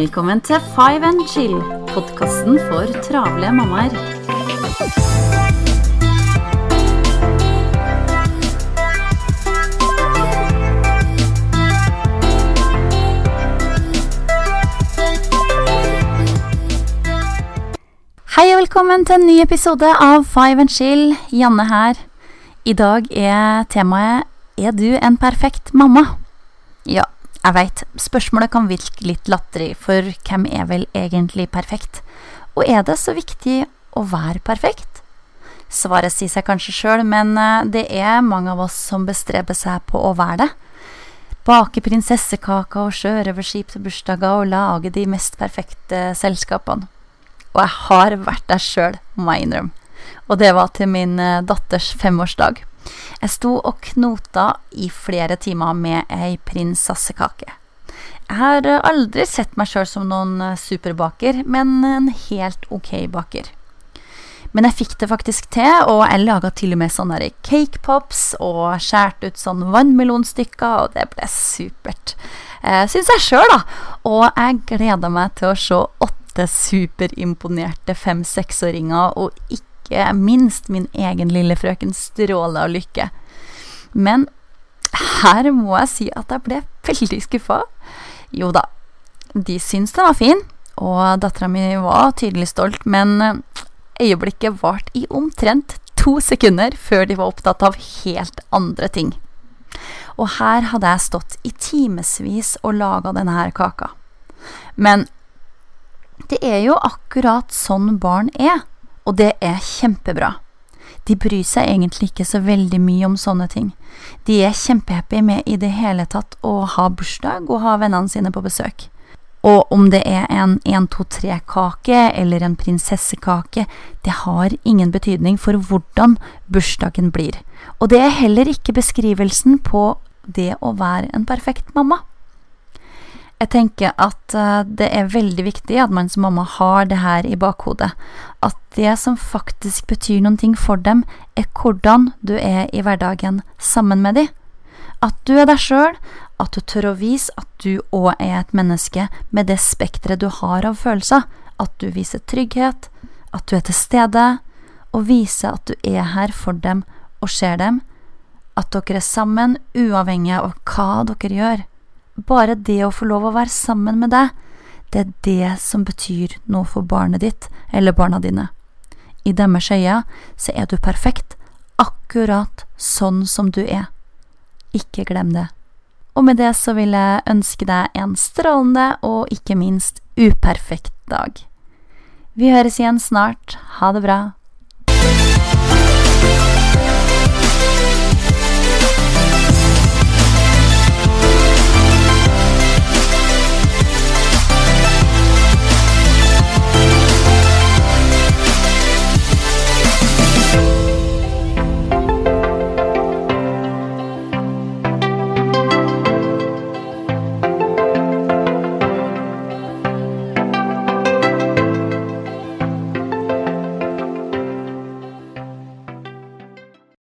Velkommen til Five and Chill, podkasten for travle mammaer. Hei og velkommen til en ny episode av Five and Chill. Janne her. I dag er temaet Er du en perfekt mamma? Ja, jeg veit, spørsmålet kan virke litt latterlig, for hvem er vel egentlig perfekt? Og er det så viktig å være perfekt? Svaret sier seg kanskje sjøl, men eh, det er mange av oss som bestreber seg på å være det. Bake prinsessekaker og sjørøverskip til bursdager og lage de mest perfekte selskapene. Og jeg har vært der sjøl, må jeg innrømme. Og det var til min eh, datters femårsdag. Jeg sto og knota i flere timer med ei prinsessekake. Jeg har aldri sett meg sjøl som noen superbaker, men en helt ok baker. Men jeg fikk det faktisk til, og jeg laga til og med sånne cakepops og skjærte ut sånn vannmelonstykker, og det ble supert. Eh, Syns jeg sjøl, da. Og jeg gleder meg til å se åtte superimponerte fem-seksåringer, og ikke minst min egen lille frøken stråle av lykke. Men her må jeg si at jeg ble veldig skuffa. Jo da, de syns den var fin, og dattera mi var tydelig stolt, men eh, øyeblikket varte i omtrent to sekunder før de var opptatt av helt andre ting. Og her hadde jeg stått i timevis og laga denne her kaka. Men det er jo akkurat sånn barn er, og det er kjempebra. De bryr seg egentlig ikke så veldig mye om sånne ting. De er kjempehappy med i det hele tatt å ha bursdag og ha vennene sine på besøk. Og om det er en 1-2-3-kake eller en prinsessekake, det har ingen betydning for hvordan bursdagen blir. Og det er heller ikke beskrivelsen på det å være en perfekt mamma. Jeg tenker at uh, det er veldig viktig at man som mamma har det her i bakhodet. At det som faktisk betyr noen ting for dem, er hvordan du er i hverdagen sammen med dem. At du er deg sjøl, at du tør å vise at du òg er et menneske med det spekteret du har av følelser. At du viser trygghet, at du er til stede, og viser at du er her for dem og ser dem. At dere er sammen, uavhengig av hva dere gjør. Bare det å få lov å være sammen med deg, det er det som betyr noe for barnet ditt eller barna dine. I deres øyne så er du perfekt, akkurat sånn som du er. Ikke glem det. Og med det så vil jeg ønske deg en strålende og ikke minst uperfekt dag. Vi høres igjen snart. Ha det bra.